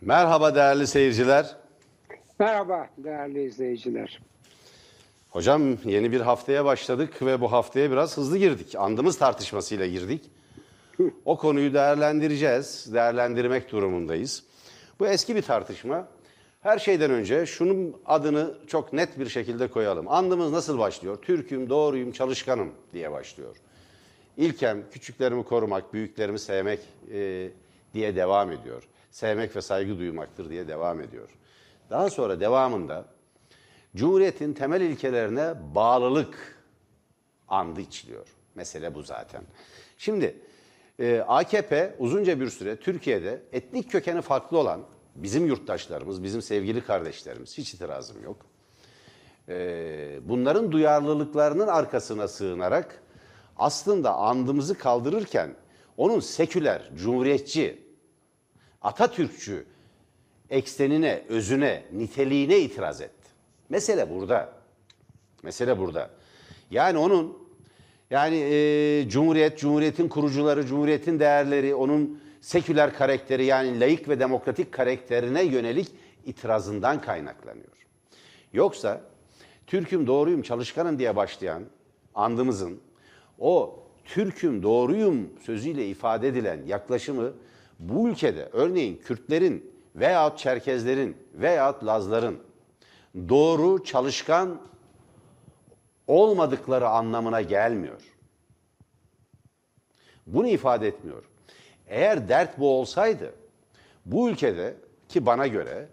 Merhaba değerli seyirciler. Merhaba değerli izleyiciler. Hocam yeni bir haftaya başladık ve bu haftaya biraz hızlı girdik. Andımız tartışmasıyla girdik. O konuyu değerlendireceğiz, değerlendirmek durumundayız. Bu eski bir tartışma. Her şeyden önce şunun adını çok net bir şekilde koyalım. Andımız nasıl başlıyor? Türk'üm, doğruyum, çalışkanım diye başlıyor. İlkem küçüklerimi korumak, büyüklerimi sevmek e, diye devam ediyor. Sevmek ve saygı duymaktır diye devam ediyor. Daha sonra devamında Cumhuriyetin temel ilkelerine bağlılık andı içiliyor. Mesele bu zaten. Şimdi e, AKP uzunca bir süre Türkiye'de etnik kökeni farklı olan bizim yurttaşlarımız, bizim sevgili kardeşlerimiz, hiç itirazım yok. E, bunların duyarlılıklarının arkasına sığınarak aslında andımızı kaldırırken onun seküler, cumhuriyetçi, Atatürkçü eksenine, özüne, niteliğine itiraz etti. Mesele burada. Mesele burada. Yani onun yani e, Cumhuriyet, Cumhuriyet'in kurucuları, Cumhuriyet'in değerleri, onun seküler karakteri yani laik ve demokratik karakterine yönelik itirazından kaynaklanıyor. Yoksa Türk'üm, doğruyum, çalışkanım diye başlayan andımızın o Türk'üm, doğruyum sözüyle ifade edilen yaklaşımı bu ülkede örneğin Kürtlerin veyahut Çerkezlerin veyahut Lazların doğru, çalışkan olmadıkları anlamına gelmiyor. Bunu ifade etmiyor. Eğer dert bu olsaydı bu ülkede ki bana göre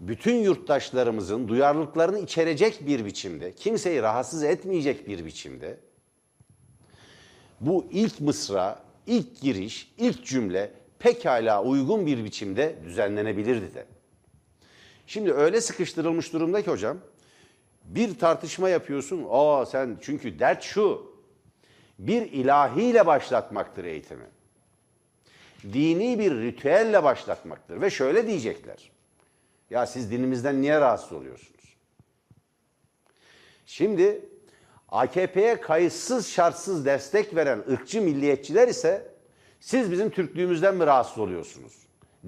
bütün yurttaşlarımızın duyarlılıklarını içerecek bir biçimde, kimseyi rahatsız etmeyecek bir biçimde bu ilk mısra, ilk giriş, ilk cümle pekala uygun bir biçimde düzenlenebilirdi de. Şimdi öyle sıkıştırılmış durumda ki hocam, bir tartışma yapıyorsun. Aa sen çünkü dert şu. Bir ilahiyle başlatmaktır eğitimi. Dini bir ritüelle başlatmaktır ve şöyle diyecekler. Ya siz dinimizden niye rahatsız oluyorsunuz? Şimdi AKP'ye kayıtsız şartsız destek veren ırkçı milliyetçiler ise siz bizim Türklüğümüzden mi rahatsız oluyorsunuz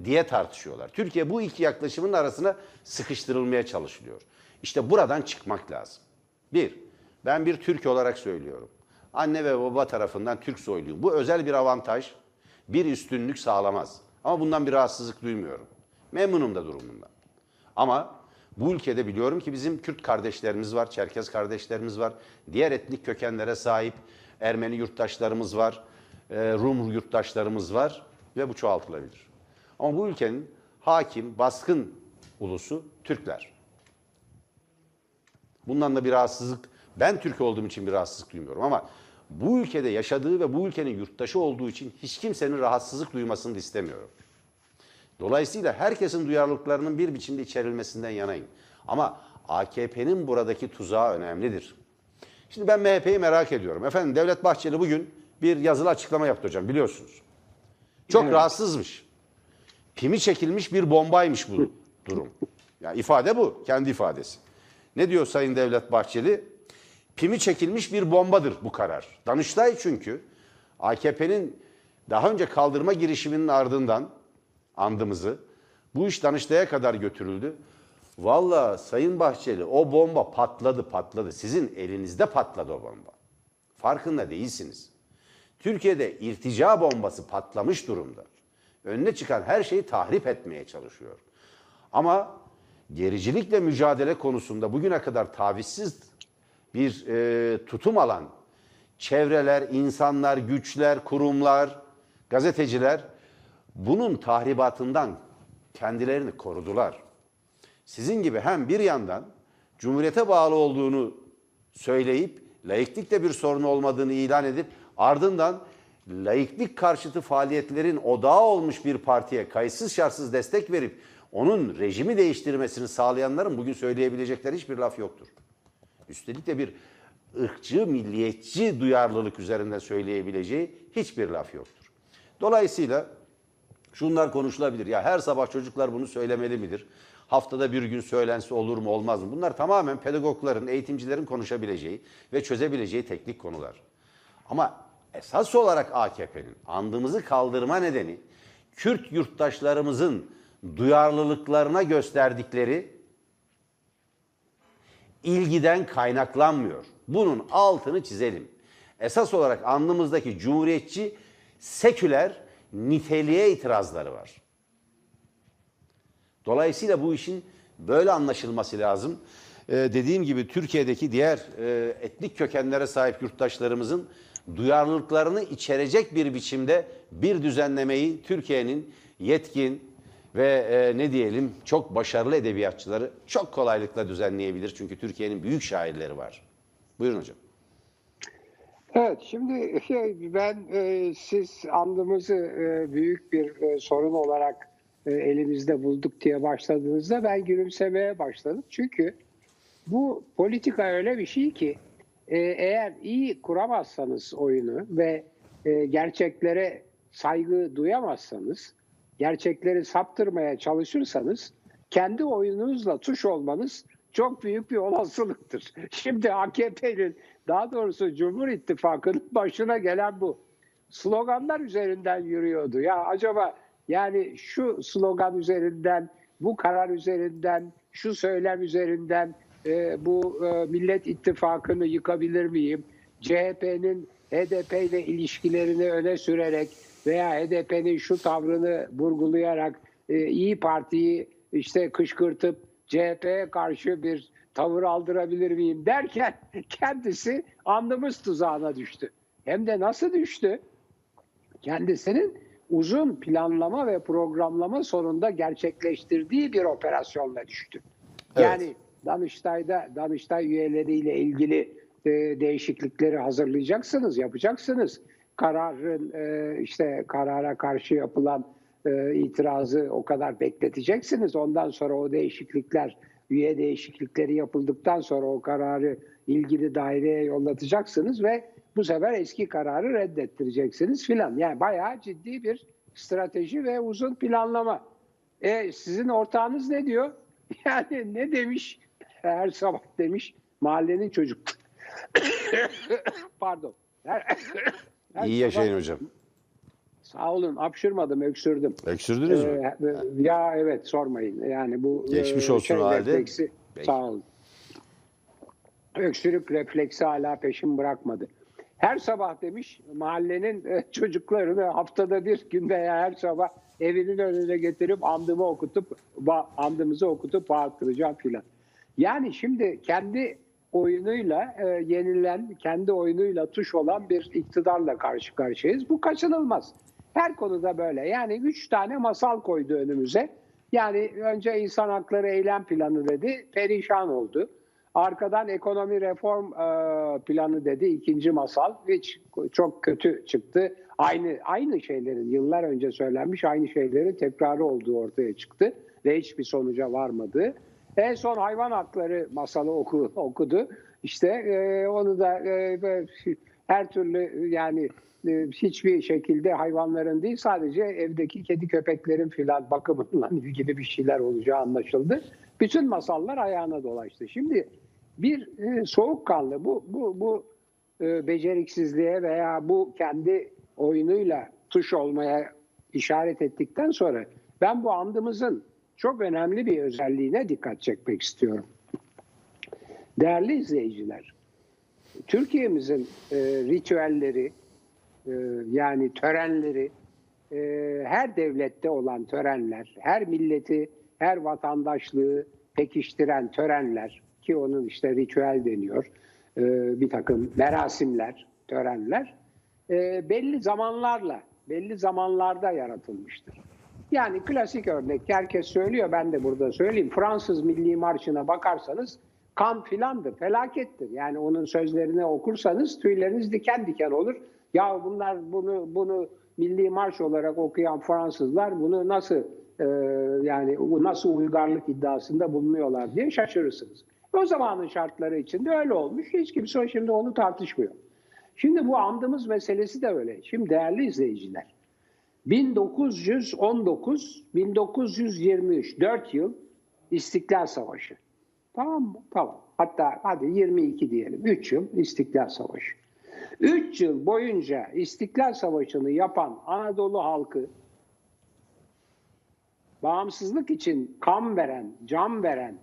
diye tartışıyorlar. Türkiye bu iki yaklaşımın arasına sıkıştırılmaya çalışılıyor. İşte buradan çıkmak lazım. Bir, ben bir Türk olarak söylüyorum. Anne ve baba tarafından Türk soyluyum. Bu özel bir avantaj, bir üstünlük sağlamaz. Ama bundan bir rahatsızlık duymuyorum. Memnunum da durumundan. Ama bu ülkede biliyorum ki bizim Kürt kardeşlerimiz var, Çerkez kardeşlerimiz var. Diğer etnik kökenlere sahip Ermeni yurttaşlarımız var, Rum yurttaşlarımız var ve bu çoğaltılabilir. Ama bu ülkenin hakim, baskın ulusu Türkler. Bundan da bir rahatsızlık, ben Türk olduğum için bir rahatsızlık duymuyorum ama bu ülkede yaşadığı ve bu ülkenin yurttaşı olduğu için hiç kimsenin rahatsızlık duymasını da istemiyorum. Dolayısıyla herkesin duyarlılıklarının bir biçimde içerilmesinden yanayım. Ama AKP'nin buradaki tuzağı önemlidir. Şimdi ben MHP'yi merak ediyorum. Efendim Devlet Bahçeli bugün bir yazılı açıklama yaptı hocam biliyorsunuz. Çok Evet. rahatsızmış. Pimi çekilmiş bir bombaymış bu durum. Yani ifade bu, kendi ifadesi. Ne diyor Sayın Devlet Bahçeli? Pimi çekilmiş bir bombadır bu karar. Danıştay çünkü AKP'nin daha önce kaldırma girişiminin ardından andımızı bu iş Danıştay'a kadar götürüldü. Valla Sayın Bahçeli o bomba patladı patladı. Sizin elinizde patladı o bomba. Farkında değilsiniz. Türkiye'de irtica bombası patlamış durumda. Önüne çıkan her şeyi tahrip etmeye çalışıyor. Ama gericilikle mücadele konusunda bugüne kadar tavizsiz bir e, tutum alan çevreler, insanlar, güçler, kurumlar, gazeteciler bunun tahribatından kendilerini korudular. Sizin gibi hem bir yandan Cumhuriyete bağlı olduğunu söyleyip laiklikte bir sorun olmadığını ilan edip ardından laiklik karşıtı faaliyetlerin odağı olmuş bir partiye kayıtsız şartsız destek verip onun rejimi değiştirmesini sağlayanların bugün söyleyebilecekleri hiçbir laf yoktur. Üstelik de bir ırkçı, milliyetçi duyarlılık üzerinde söyleyebileceği hiçbir laf yoktur. Dolayısıyla şunlar konuşulabilir. Ya her sabah çocuklar bunu söylemeli midir? Haftada bir gün söylense olur mu olmaz mı? Bunlar tamamen pedagogların, eğitimcilerin konuşabileceği ve çözebileceği teknik konular. Ama esas olarak AKP'nin andımızı kaldırma nedeni Kürt yurttaşlarımızın duyarlılıklarına gösterdikleri ilgiden kaynaklanmıyor. Bunun altını çizelim. Esas olarak alnımızdaki cumhuriyetçi seküler niteliğe itirazları var. Dolayısıyla bu işin böyle anlaşılması lazım. Ee, dediğim gibi Türkiye'deki diğer e, etnik kökenlere sahip yurttaşlarımızın duyarlılıklarını içerecek bir biçimde bir düzenlemeyi Türkiye'nin yetkin ve e, ne diyelim çok başarılı edebiyatçıları çok kolaylıkla düzenleyebilir. Çünkü Türkiye'nin büyük şairleri var. Buyurun hocam. Evet, şimdi şey, ben e, siz andımızı e, büyük bir e, sorun olarak e, elimizde bulduk diye başladığınızda ben gülümsemeye başladım. Çünkü bu politika öyle bir şey ki e, eğer iyi kuramazsanız oyunu ve e, gerçeklere saygı duyamazsanız, gerçekleri saptırmaya çalışırsanız kendi oyununuzla tuş olmanız çok büyük bir olasılıktır. Şimdi AKP'nin daha doğrusu Cumhur İttifakı'nın başına gelen bu. Sloganlar üzerinden yürüyordu. Ya acaba yani şu slogan üzerinden, bu karar üzerinden, şu söylem üzerinden e, bu e, Millet İttifakı'nı yıkabilir miyim? CHP'nin HDP ile ilişkilerini öne sürerek veya HDP'nin şu tavrını vurgulayarak e, İyi Parti'yi işte kışkırtıp CHP'ye karşı bir tavır aldırabilir miyim derken kendisi andımız tuzağına düştü. Hem de nasıl düştü? Kendisinin uzun planlama ve programlama sonunda gerçekleştirdiği bir operasyonla düştü. Evet. Yani Danıştay'da Danıştay üyeleriyle ilgili e, değişiklikleri hazırlayacaksınız, yapacaksınız. Kararın e, işte karara karşı yapılan e, itirazı o kadar bekleteceksiniz. Ondan sonra o değişiklikler, üye değişiklikleri yapıldıktan sonra o kararı ilgili daireye yollatacaksınız ve bu sefer eski kararı reddettireceksiniz filan. Yani bayağı ciddi bir strateji ve uzun planlama. E, sizin ortağınız ne diyor? Yani ne demiş? Her sabah demiş mahallenin çocuk. Pardon. Her, her İyi sabah- yaşayın hocam. Sağ olun hapşırmadım öksürdüm. Öksürdünüz mü? Ee, ya evet sormayın. Yani bu Geçmiş e, olsun o halde. refleksi- Peki. sağ olun. Öksürük refleksi hala peşim bırakmadı. Her sabah demiş mahallenin e, çocuklarını haftada bir gün veya her sabah evinin önüne getirip andımı okutup andımızı okutup bağırtıracağım filan. Yani şimdi kendi oyunuyla e, yenilen, kendi oyunuyla tuş olan bir iktidarla karşı karşıyayız. Bu kaçınılmaz. Her konuda böyle. Yani üç tane masal koydu önümüze. Yani önce insan hakları eylem planı dedi, perişan oldu. Arkadan ekonomi reform e, planı dedi, ikinci masal. Hiç çok kötü çıktı. Aynı aynı şeylerin yıllar önce söylenmiş aynı şeylerin tekrarı olduğu ortaya çıktı ve hiçbir sonuca varmadı. En son hayvan hakları masalı oku, okudu. İşte e, onu da e, her türlü yani e, hiçbir şekilde hayvanların değil sadece evdeki kedi köpeklerin filan bakımıyla ilgili bir şeyler olacağı anlaşıldı. Bütün masallar ayağına dolaştı. Şimdi bir e, soğukkanlı bu bu bu e, beceriksizliğe veya bu kendi oyunuyla tuş olmaya işaret ettikten sonra ben bu andımızın çok önemli bir özelliğine dikkat çekmek istiyorum. Değerli izleyiciler, Türkiye'mizin e, ritüelleri e, yani törenleri e, her devlette olan törenler, her milleti, her vatandaşlığı pekiştiren törenler ki onun işte ritüel deniyor, e, bir takım merasimler, törenler e, belli zamanlarla, belli zamanlarda yaratılmıştır. Yani klasik örnek herkes söylüyor ben de burada söyleyeyim. Fransız Milli Marşı'na bakarsanız kan filandır, felakettir. Yani onun sözlerini okursanız tüyleriniz diken diken olur. Ya bunlar bunu bunu Milli Marş olarak okuyan Fransızlar bunu nasıl e, yani nasıl uygarlık iddiasında bulunuyorlar diye şaşırırsınız. O zamanın şartları içinde öyle olmuş. Hiç kimse şimdi onu tartışmıyor. Şimdi bu andığımız meselesi de öyle. Şimdi değerli izleyiciler 1919-1923 4 yıl İstiklal Savaşı. Tamam mı? Tamam. Hatta hadi 22 diyelim. 3 yıl İstiklal Savaşı. 3 yıl boyunca İstiklal Savaşı'nı yapan Anadolu halkı bağımsızlık için kan veren, can veren,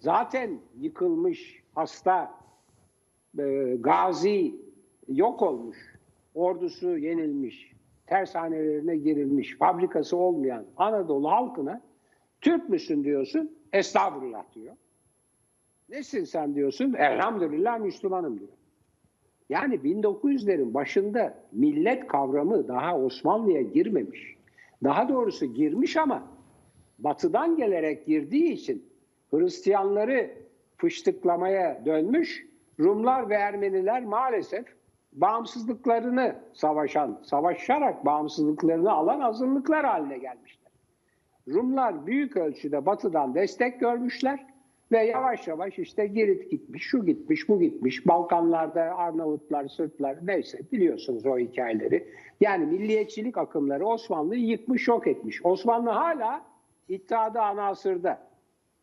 zaten yıkılmış, hasta, e, gazi, yok olmuş, ordusu yenilmiş, tersanelerine girilmiş, fabrikası olmayan Anadolu halkına Türk müsün diyorsun, estağfurullah diyor. Nesin sen diyorsun, elhamdülillah Müslümanım diyor. Yani 1900'lerin başında millet kavramı daha Osmanlı'ya girmemiş. Daha doğrusu girmiş ama batıdan gelerek girdiği için Hristiyanları fıştıklamaya dönmüş. Rumlar ve Ermeniler maalesef bağımsızlıklarını savaşan, savaşarak bağımsızlıklarını alan azınlıklar haline gelmişler. Rumlar büyük ölçüde batıdan destek görmüşler ve yavaş yavaş işte Girit gitmiş, şu gitmiş, bu gitmiş. Balkanlarda Arnavutlar, Sırplar neyse biliyorsunuz o hikayeleri. Yani milliyetçilik akımları Osmanlı'yı yıkmış, yok etmiş. Osmanlı hala iddiada anasırda.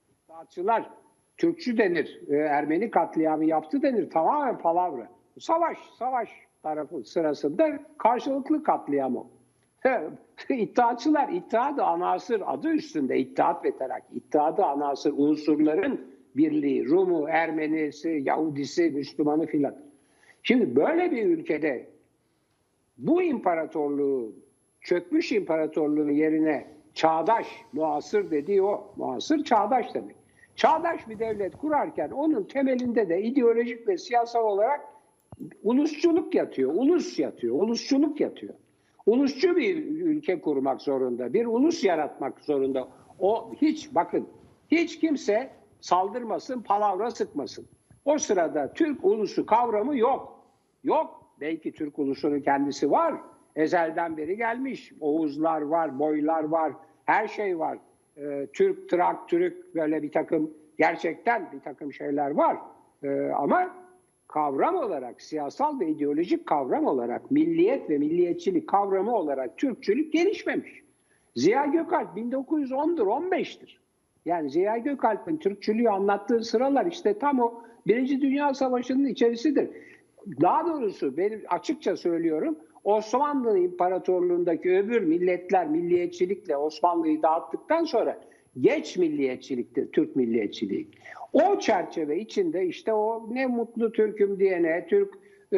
İddiatçılar Türkçü denir, e, Ermeni katliamı yaptı denir. Tamamen palavra. Savaş, savaş tarafı sırasında karşılıklı katliam o. İttihatçılar, İttihat-ı Anasır adı üstünde İttihat ve Terakki. İttihat-ı Anasır unsurların birliği, Rumu, Ermenisi, Yahudisi, Müslümanı filan. Şimdi böyle bir ülkede bu imparatorluğu, çökmüş imparatorluğun yerine çağdaş, muasır dediği o. Muasır çağdaş demek. Çağdaş bir devlet kurarken onun temelinde de ideolojik ve siyasal olarak ulusçuluk yatıyor, ulus yatıyor, ulusçuluk yatıyor. Ulusçu bir ülke kurmak zorunda, bir ulus yaratmak zorunda. O hiç bakın, hiç kimse saldırmasın, palavra sıkmasın. O sırada Türk ulusu kavramı yok. Yok. Belki Türk ulusunun kendisi var. Ezelden beri gelmiş. Oğuzlar var, boylar var, her şey var. Ee, Türk, Trak, Türk böyle bir takım gerçekten bir takım şeyler var. Ee, ama kavram olarak, siyasal ve ideolojik kavram olarak, milliyet ve milliyetçilik kavramı olarak Türkçülük gelişmemiş. Ziya Gökalp 1910'dur, 15'tir. Yani Ziya Gökalp'in Türkçülüğü anlattığı sıralar işte tam o Birinci Dünya Savaşı'nın içerisidir. Daha doğrusu benim açıkça söylüyorum Osmanlı İmparatorluğu'ndaki öbür milletler milliyetçilikle Osmanlı'yı dağıttıktan sonra geç milliyetçiliktir Türk milliyetçiliği. O çerçeve içinde işte o ne mutlu Türk'üm diyene, Türk e,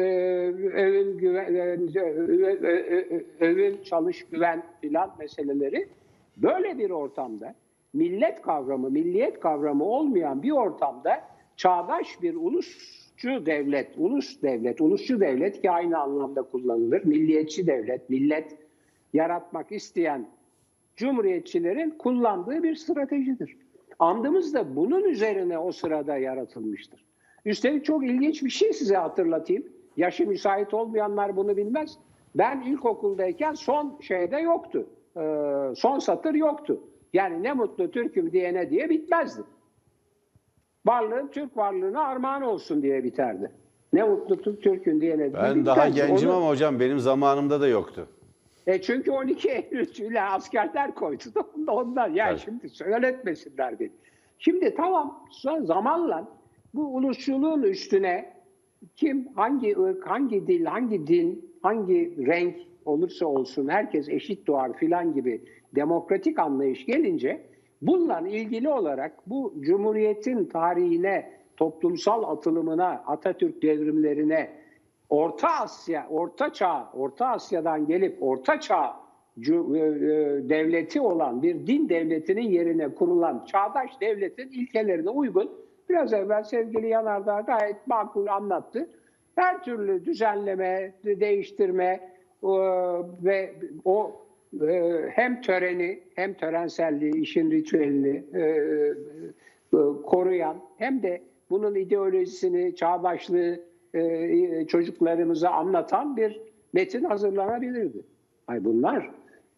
övün, güven, e, e, övün, çalış, güven filan meseleleri böyle bir ortamda millet kavramı, milliyet kavramı olmayan bir ortamda çağdaş bir ulusçu devlet, ulus devlet, ulusçu devlet ki aynı anlamda kullanılır. Milliyetçi devlet, millet yaratmak isteyen cumhuriyetçilerin kullandığı bir stratejidir. Andımız da bunun üzerine o sırada yaratılmıştır. Üstelik çok ilginç bir şey size hatırlatayım. Yaşı müsait olmayanlar bunu bilmez. Ben ilkokuldayken son şeyde yoktu. Ee, son satır yoktu. Yani ne mutlu Türk'üm diyene diye bitmezdi. Varlığın Türk varlığına armağan olsun diye biterdi. Ne mutlu Türk Türk'ün diyene diye Ben daha gencim Onu... ama hocam benim zamanımda da yoktu. E çünkü 12 Eylül'cüyle askerler koydu da ondan. Yani evet. şimdi söyletmesinler beni. Şimdi tamam zamanla bu ulusçuluğun üstüne kim, hangi ırk, hangi dil, hangi din, hangi renk olursa olsun herkes eşit doğar filan gibi demokratik anlayış gelince bununla ilgili olarak bu Cumhuriyet'in tarihine, toplumsal atılımına, Atatürk devrimlerine, Orta Asya, Orta Çağ, Orta Asya'dan gelip Orta Çağ e, e, devleti olan bir din devletinin yerine kurulan çağdaş devletin ilkelerine uygun biraz evvel sevgili Yanardağ gayet makul anlattı. Her türlü düzenleme, değiştirme ve o e, hem töreni hem törenselliği, işin ritüelini koruyan hem de bunun ideolojisini, çağdaşlığı çocuklarımıza anlatan bir metin hazırlanabilirdi. Ay bunlar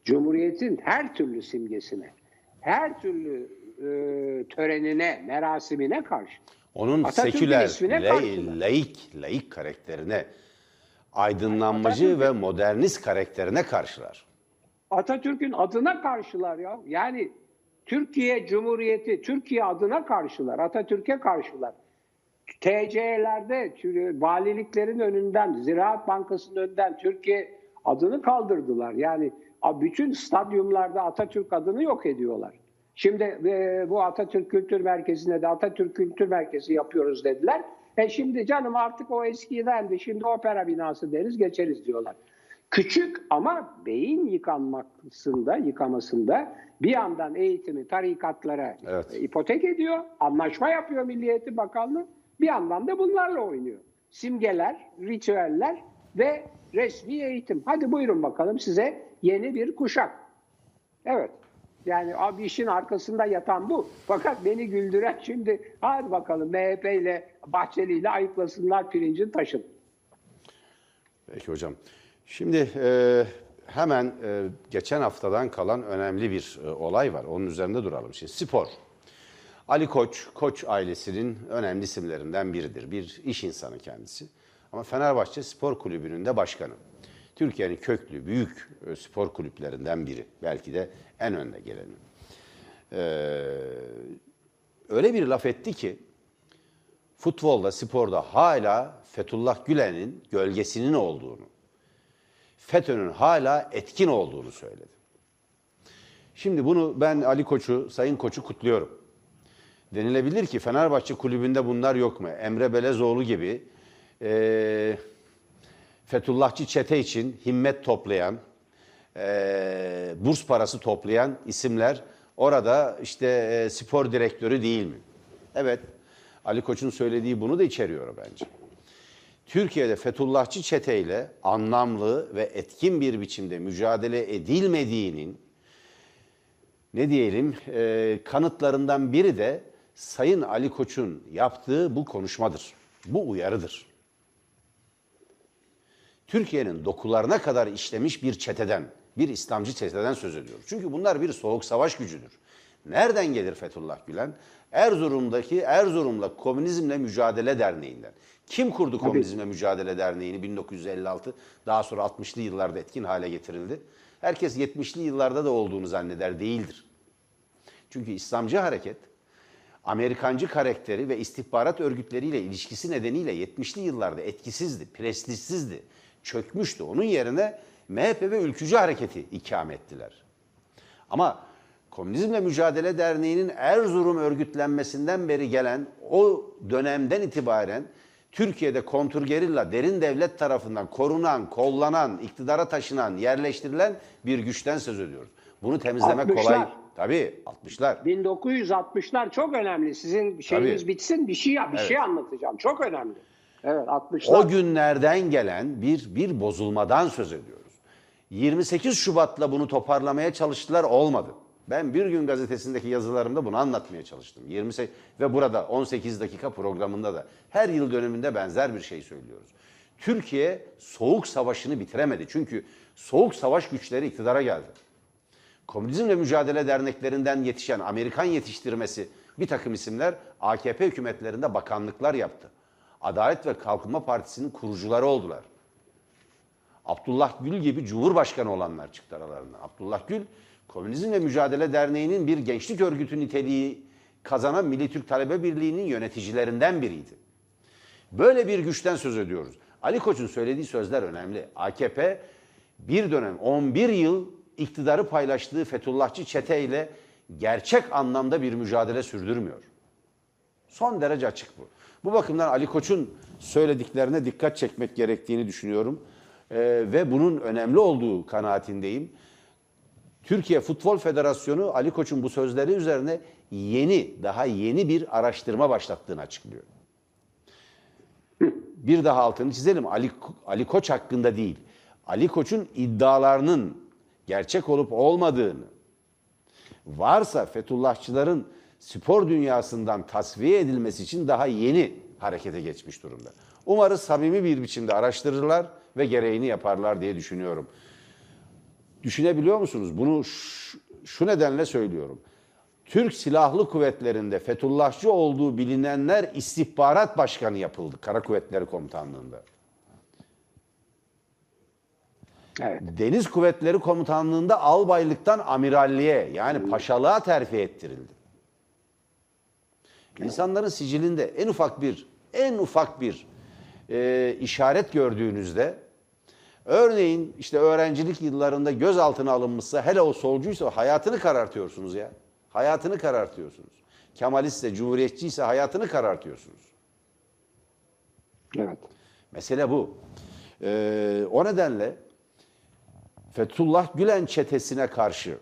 Cumhuriyet'in her türlü simgesine, her türlü e, törenine, merasimine karşı. Onun seküler, la, laik, laik karakterine, aydınlanmacı Atatürk, ve modernist karakterine karşılar. Atatürk'ün adına karşılar ya. Yani Türkiye Cumhuriyeti, Türkiye adına karşılar, Atatürk'e karşılar. TC'lerde, valiliklerin önünden, Ziraat Bankası'nın önünden Türkiye adını kaldırdılar. Yani bütün stadyumlarda Atatürk adını yok ediyorlar. Şimdi e, bu Atatürk Kültür Merkezi'ne de Atatürk Kültür Merkezi yapıyoruz dediler. E şimdi canım artık o eskidendi. Şimdi opera binası deriz geçeriz diyorlar. Küçük ama beyin yıkanmasında, yıkamasında bir yandan eğitimi tarikatlara Evet. ipotek ediyor. Anlaşma yapıyor Milli Eğitim Bakanlığı. Bir yandan da bunlarla oynuyor. Simgeler, ritüeller ve resmi eğitim. Hadi buyurun bakalım size yeni bir kuşak. Evet. Yani abi işin arkasında yatan bu. Fakat beni güldüren şimdi hadi bakalım MHP ile Bahçeli ile ayıklasınlar pirincin taşın. Peki hocam. Şimdi e, hemen e, geçen haftadan kalan önemli bir e, olay var. Onun üzerinde duralım. Şimdi spor. Ali Koç, Koç ailesinin önemli isimlerinden biridir. Bir iş insanı kendisi. Ama Fenerbahçe Spor Kulübü'nün de başkanı. Türkiye'nin köklü, büyük e, spor kulüplerinden biri. Belki de en önde geleni. Ee, öyle bir laf etti ki futbolda, sporda hala Fethullah Gülen'in gölgesinin olduğunu, FETÖ'nün hala etkin olduğunu söyledi. Şimdi bunu ben Ali Koç'u, Sayın Koç'u kutluyorum. Denilebilir ki Fenerbahçe kulübünde bunlar yok mu? Emre Belezoğlu gibi eee Fethullahçı çete için himmet toplayan, eee, burs parası toplayan isimler orada işte eee, spor direktörü değil mi? Evet, Ali Koç'un söylediği bunu da içeriyor bence. Türkiye'de Fethullahçı çeteyle anlamlı ve etkin bir biçimde mücadele edilmediğinin ne diyelim e, kanıtlarından biri de Sayın Ali Koç'un yaptığı bu konuşmadır. Bu uyarıdır. Türkiye'nin dokularına kadar işlemiş bir çeteden, bir İslamcı çeteden söz ediyoruz. Çünkü bunlar bir soğuk savaş gücüdür. Nereden gelir Fethullah Gülen? Erzurum'daki Erzurum'la Komünizmle Mücadele Derneği'nden. Kim kurdu Komünizmle Mücadele Derneği'ni 1956? Daha sonra 60'lı yıllarda etkin hale getirildi. Herkes 70'li yıllarda da olduğunu zanneder, değildir. Çünkü İslamcı hareket Amerikancı karakteri ve istihbarat örgütleriyle ilişkisi nedeniyle 70'li yıllarda etkisizdi, prestijsizdi, çökmüştü. Onun yerine MHP ve ülkücü hareketi ikame ettiler. Ama Komünizmle Mücadele Derneği'nin Erzurum örgütlenmesinden beri gelen o dönemden itibaren Türkiye'de kontrgerilla derin devlet tarafından korunan, kollanan, iktidara taşınan, yerleştirilen bir güçten söz ediyoruz. Bunu temizlemek 60'lar. kolay. Tabii 60'lar. 1960'lar çok önemli. Sizin şeyiniz Tabii. bitsin bir şey bir şey anlatacağım. Çok önemli. Evet 60'lar. O günlerden gelen bir bir bozulmadan söz ediyoruz. 28 Şubat'la bunu toparlamaya çalıştılar olmadı. Ben Bir Gün gazetesindeki yazılarımda bunu anlatmaya çalıştım. 28 ve burada 18 dakika programında da her yıl döneminde benzer bir şey söylüyoruz. Türkiye soğuk savaşını bitiremedi. Çünkü soğuk savaş güçleri iktidara geldi. Komünizmle Mücadele Derneklerinden yetişen Amerikan yetiştirmesi bir takım isimler AKP hükümetlerinde bakanlıklar yaptı. Adalet ve Kalkınma Partisi'nin kurucuları oldular. Abdullah Gül gibi Cumhurbaşkanı olanlar çıktı aralarından. Abdullah Gül, Komünizmle Mücadele Derneği'nin bir gençlik örgütü niteliği kazanan Milli Türk Talebe Birliği'nin yöneticilerinden biriydi. Böyle bir güçten söz ediyoruz. Ali Koç'un söylediği sözler önemli. AKP bir dönem 11 yıl iktidarı paylaştığı Fethullahçı çeteyle gerçek anlamda bir mücadele sürdürmüyor. Son derece açık bu. Bu bakımdan Ali Koç'un söylediklerine dikkat çekmek gerektiğini düşünüyorum. Ee, ve bunun önemli olduğu kanaatindeyim. Türkiye Futbol Federasyonu Ali Koç'un bu sözleri üzerine yeni, daha yeni bir araştırma başlattığını açıklıyor. Bir daha altını çizelim. Ali, Ali Koç hakkında değil. Ali Koç'un iddialarının gerçek olup olmadığını, varsa Fethullahçıların spor dünyasından tasfiye edilmesi için daha yeni harekete geçmiş durumda. Umarız samimi bir biçimde araştırırlar ve gereğini yaparlar diye düşünüyorum. Düşünebiliyor musunuz? Bunu şu, nedenle söylüyorum. Türk Silahlı Kuvvetleri'nde Fethullahçı olduğu bilinenler istihbarat başkanı yapıldı Kara Kuvvetleri Komutanlığı'nda. Evet. Deniz Kuvvetleri Komutanlığı'nda albaylıktan amiralliğe yani paşalığa terfi ettirildi. İnsanların sicilinde en ufak bir en ufak bir e, işaret gördüğünüzde Örneğin işte öğrencilik yıllarında gözaltına alınmışsa hele o solcuysa hayatını karartıyorsunuz ya. Hayatını karartıyorsunuz. Kemalistse, cumhuriyetçiyse hayatını karartıyorsunuz. Evet. Mesele bu. Ee, o nedenle Fethullah Gülen çetesine karşı,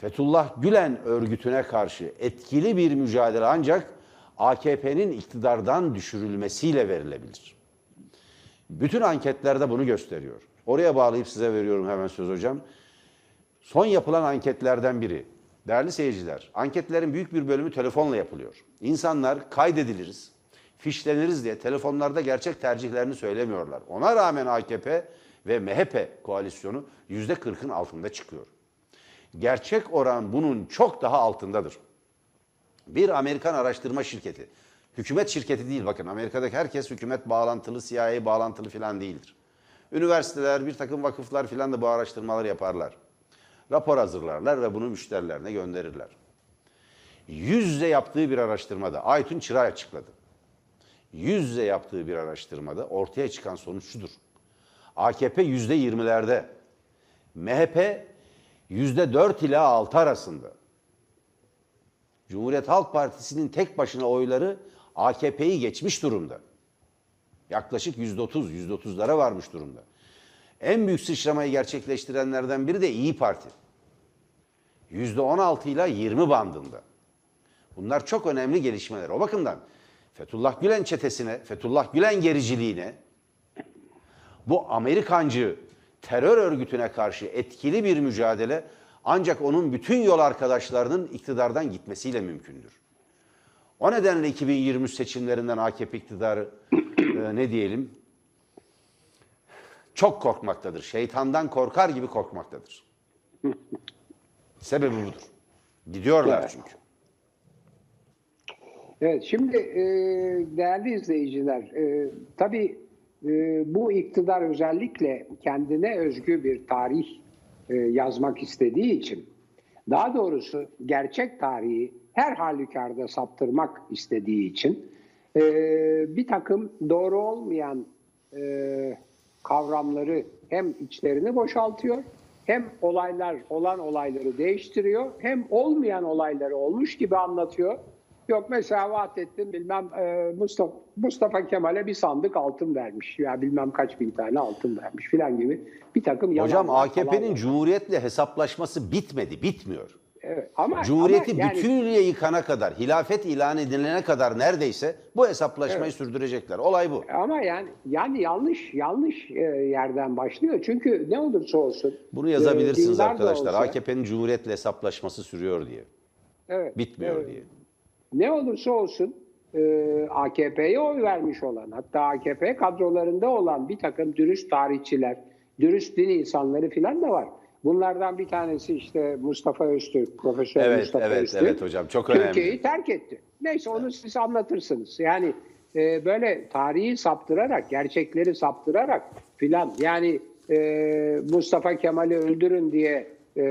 Fethullah Gülen örgütüne karşı etkili bir mücadele ancak AKP'nin iktidardan düşürülmesiyle verilebilir. Bütün anketlerde bunu gösteriyor. Oraya bağlayıp size veriyorum hemen söz hocam. Son yapılan anketlerden biri. Değerli seyirciler, anketlerin büyük bir bölümü telefonla yapılıyor. İnsanlar kaydediliriz, fişleniriz diye telefonlarda gerçek tercihlerini söylemiyorlar. Ona rağmen AKP ve MHP koalisyonu yüzde 40'ın altında çıkıyor. Gerçek oran bunun çok daha altındadır. Bir Amerikan araştırma şirketi, hükümet şirketi değil bakın Amerika'daki herkes hükümet bağlantılı, CIA bağlantılı falan değildir. Üniversiteler, bir takım vakıflar filan da bu araştırmaları yaparlar. Rapor hazırlarlar ve bunu müşterilerine gönderirler. Yüz yüze yaptığı bir araştırmada, Aytun Çıray açıkladı. Yüz yüze yaptığı bir araştırmada ortaya çıkan sonuç şudur. AKP yüzde yirmilerde, MHP yüzde dört ila altı arasında. Cumhuriyet Halk Partisi'nin tek başına oyları AKP'yi geçmiş durumda. Yaklaşık yüzde otuz, yüzde otuzlara varmış durumda. En büyük sıçramayı gerçekleştirenlerden biri de İyi Parti. Yüzde on altı ile yirmi bandında. Bunlar çok önemli gelişmeler. O bakımdan Fethullah Gülen çetesine, Fethullah Gülen gericiliğine, bu Amerikancı terör örgütüne karşı etkili bir mücadele ancak onun bütün yol arkadaşlarının iktidardan gitmesiyle mümkündür. O nedenle 2023 seçimlerinden AKP iktidarı e, ne diyelim çok korkmaktadır. Şeytandan korkar gibi korkmaktadır. Sebebi budur. Gidiyorlar Evet. çünkü. Evet, şimdi e, değerli izleyiciler, e, tabii bu iktidar özellikle kendine özgü bir tarih e, yazmak istediği için, daha doğrusu gerçek tarihi her halükarda saptırmak istediği için e, bir takım doğru olmayan e, kavramları hem içlerini boşaltıyor, hem olaylar olan olayları değiştiriyor, hem olmayan olayları olmuş gibi anlatıyor. Yok mesela Vahdettin bilmem e, Mustafa, Mustafa Kemal'e bir sandık altın vermiş. Ya bilmem kaç bin tane altın vermiş filan gibi bir takım Hocam AKP'nin. Cumhuriyet'le hesaplaşması bitmedi, bitmiyor. Evet, ama, Cumhuriyeti ama yani- bütünüyle yıkana kadar, hilafet ilan edilene kadar neredeyse bu hesaplaşmayı sürdürecekler. Olay bu. Ama yani yani yanlış yanlış e, yerden başlıyor. Çünkü ne olursa olsun Bunu e, yazabilirsiniz da arkadaşlar. AKP'nin Cumhuriyet'le hesaplaşması sürüyor diye. evet, Bitmiyor evet. diye. Ne olursa olsun e, AKP'ye oy vermiş olan hatta AKP kadrolarında olan bir takım dürüst tarihçiler, dürüst din insanları filan da var. Bunlardan bir tanesi işte Mustafa Öztürk, Profesör Evet, Mustafa evet, Öztürk. evet hocam, çok önemli. Türkiye'yi terk etti. Neyse onu siz anlatırsınız. Yani e, böyle tarihi saptırarak, gerçekleri saptırarak filan yani e, Mustafa Kemal'i öldürün diye e,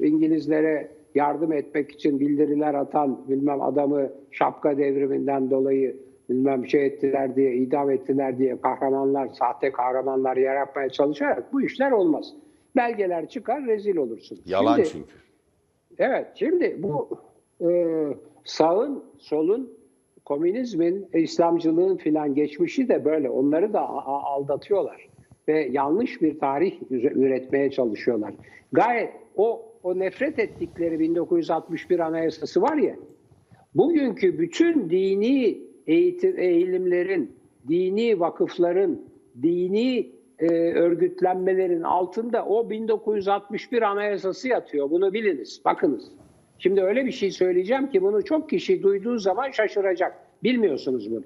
İngilizlere yardım etmek için bildiriler atan bilmem adamı şapka devriminden dolayı bilmem şey ettiler diye idam ettiler diye kahramanlar, sahte kahramanlar yaratmaya çalışarak bu işler olmaz. Belgeler çıkar rezil olursun. Yalan Şimdi- çünkü. Evet, şimdi bu e, sağın, solun, komünizmin, İslamcılığın filan geçmişi de böyle. Onları da aldatıyorlar ve yanlış bir tarih üre- üretmeye çalışıyorlar. Gayet o o nefret ettikleri 1961 Anayasası var ya. Bugünkü bütün dini eğitim eğilimlerin, dini vakıfların, dini e, örgütlenmelerin altında o 1961 Anayasası yatıyor. Bunu biliniz. Bakınız. Şimdi öyle bir şey söyleyeceğim ki bunu çok kişi duyduğu zaman şaşıracak. Bilmiyorsunuz bunu.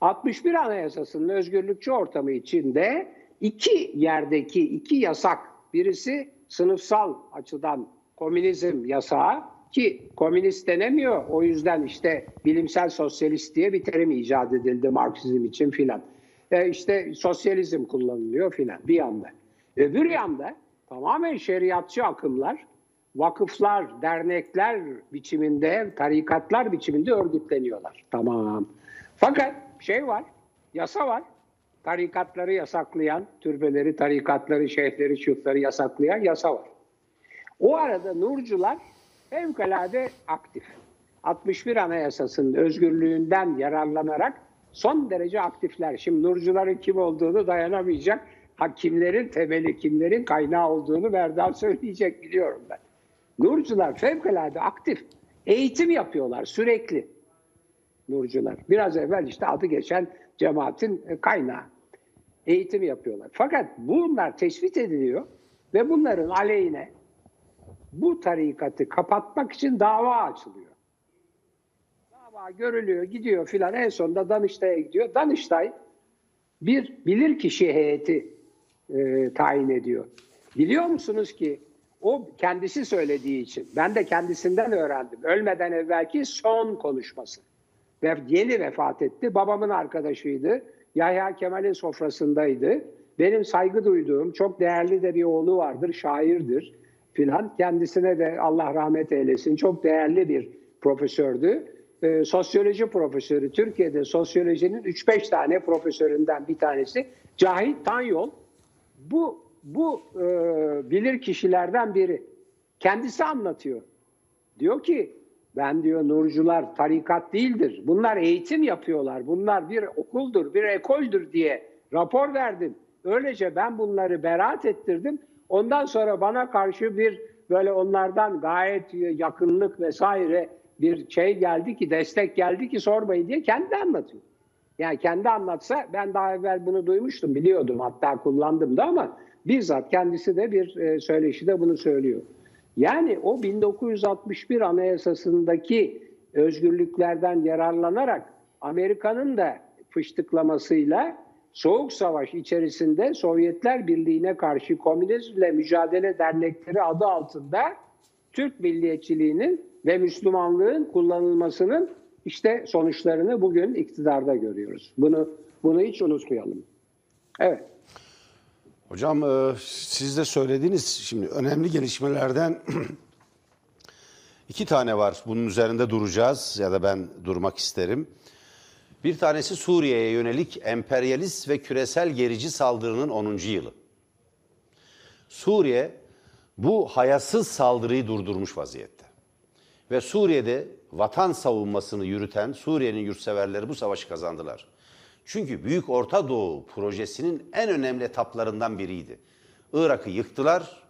61 Anayasası'nın özgürlükçü ortamı içinde iki yerdeki iki yasak. Birisi sınıfsal açıdan komünizm yasağı ki komünist denemiyor. O yüzden işte bilimsel sosyalist diye bir terim icat edildi Marksizm için filan. E işte sosyalizm kullanılıyor filan bir yanda. Öbür yanda tamamen şeriatçı akımlar vakıflar, dernekler biçiminde, tarikatlar biçiminde örgütleniyorlar. Tamam. Fakat şey var, yasa var. Tarikatları yasaklayan, türbeleri, tarikatları, şeyhleri, şıkları yasaklayan yasa var. O arada Nurcular fevkalade aktif. 61 Anayasası'nın özgürlüğünden yararlanarak son derece aktifler. Şimdi Nurcuların kim olduğunu dayanamayacak. Ha, kimlerin temeli, kimlerin kaynağı olduğunu Merdan söyleyecek biliyorum ben. Nurcular fevkalade aktif. Eğitim yapıyorlar sürekli. Nurcular. Biraz evvel işte adı geçen cemaatin e, kaynağı. Eğitim yapıyorlar. Fakat bunlar tespit ediliyor ve bunların aleyhine bu tarikatı kapatmak için dava açılıyor. Dava görülüyor, gidiyor filan. En sonunda Danıştay'a gidiyor. Danıştay bir bilirkişi heyeti e, tayin ediyor. Biliyor musunuz ki o kendisi söylediği için, ben de kendisinden öğrendim. Ölmeden evvelki son konuşması. Ve yeni vefat etti. Babamın arkadaşıydı. Yahya Kemal'in sofrasındaydı. Benim saygı duyduğum çok değerli de bir oğlu vardır, şairdir filan. Kendisine de Allah rahmet eylesin. Çok değerli bir profesördü. Ee, sosyoloji profesörü. Türkiye'de sosyolojinin 3-5 tane profesöründen bir tanesi. Cahit Tanyol. Bu, bu e, bilir kişilerden biri. Kendisi anlatıyor. Diyor ki ben diyor Nurcular tarikat değildir. Bunlar eğitim yapıyorlar. Bunlar bir okuldur, bir ekoldür diye rapor verdim. Öylece ben bunları beraat ettirdim. Ondan sonra bana karşı bir böyle onlardan gayet yakınlık vesaire bir şey geldi ki destek geldi ki sormayın diye kendi anlatıyor. Yani kendi anlatsa ben daha evvel bunu duymuştum biliyordum hatta kullandım da ama bizzat kendisi de bir e, söyleşide bunu söylüyor. Yani o 1961 Anayasası'ndaki özgürlüklerden yararlanarak Amerika'nın da fıştıklamasıyla Soğuk Savaş içerisinde Sovyetler Birliği'ne karşı Komünizmle Mücadele Dernekleri adı altında Türk milliyetçiliğinin ve Müslümanlığın kullanılmasının işte sonuçlarını bugün iktidarda görüyoruz. Bunu bunu hiç unutmayalım. Evet. Hocam e, siz de söylediğiniz şimdi önemli gelişmelerden iki tane var. Bunun üzerinde duracağız ya da ben durmak isterim. Bir tanesi Suriye'ye yönelik emperyalist ve küresel gerici saldırının 10. yılı. Suriye bu hayasız saldırıyı durdurmuş vaziyette. Ve Suriye'de vatan savunmasını yürüten Suriye'nin yurtseverleri bu savaşı kazandılar. Çünkü Büyük Orta Doğu projesinin en önemli etaplarından biriydi. Irak'ı yıktılar,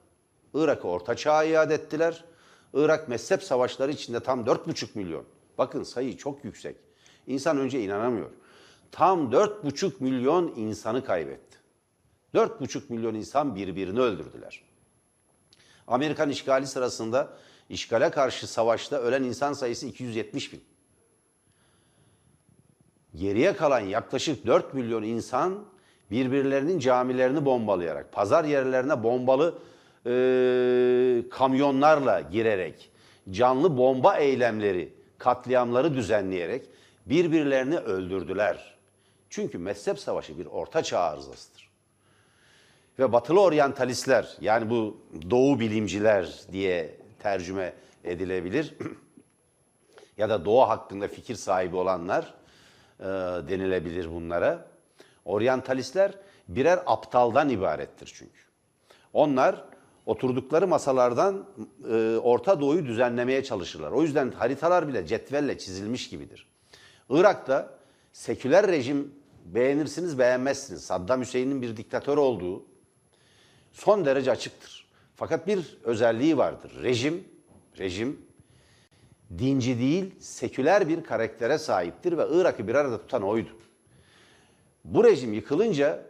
Irak'ı Orta Çağ'a iade ettiler. Irak mezhep savaşları içinde tam 4,5 milyon. Bakın sayı çok yüksek. İnsan önce inanamıyor. Tam 4,5 milyon insanı kaybetti. 4,5 milyon insan birbirini öldürdüler. Amerikan işgali sırasında işgale karşı savaşta ölen insan sayısı 270 bin. Geriye kalan yaklaşık 4 milyon insan birbirlerinin camilerini bombalayarak, pazar yerlerine bombalı e, kamyonlarla girerek, canlı bomba eylemleri, katliamları düzenleyerek birbirlerini öldürdüler. Çünkü mezhep savaşı bir orta çağ arızasıdır. Ve batılı oryantalistler yani bu doğu bilimciler diye tercüme edilebilir ya da doğu hakkında fikir sahibi olanlar e, denilebilir bunlara. Oryantalistler birer aptaldan ibarettir çünkü. Onlar oturdukları masalardan e, Orta Doğu'yu düzenlemeye çalışırlar. O yüzden haritalar bile cetvelle çizilmiş gibidir. Irak'ta seküler rejim beğenirsiniz beğenmezsiniz. Saddam Hüseyin'in bir diktatör olduğu son derece açıktır. Fakat bir özelliği vardır. Rejim, rejim dinci değil, seküler bir karaktere sahiptir ve Irak'ı bir arada tutan oydu. Bu rejim yıkılınca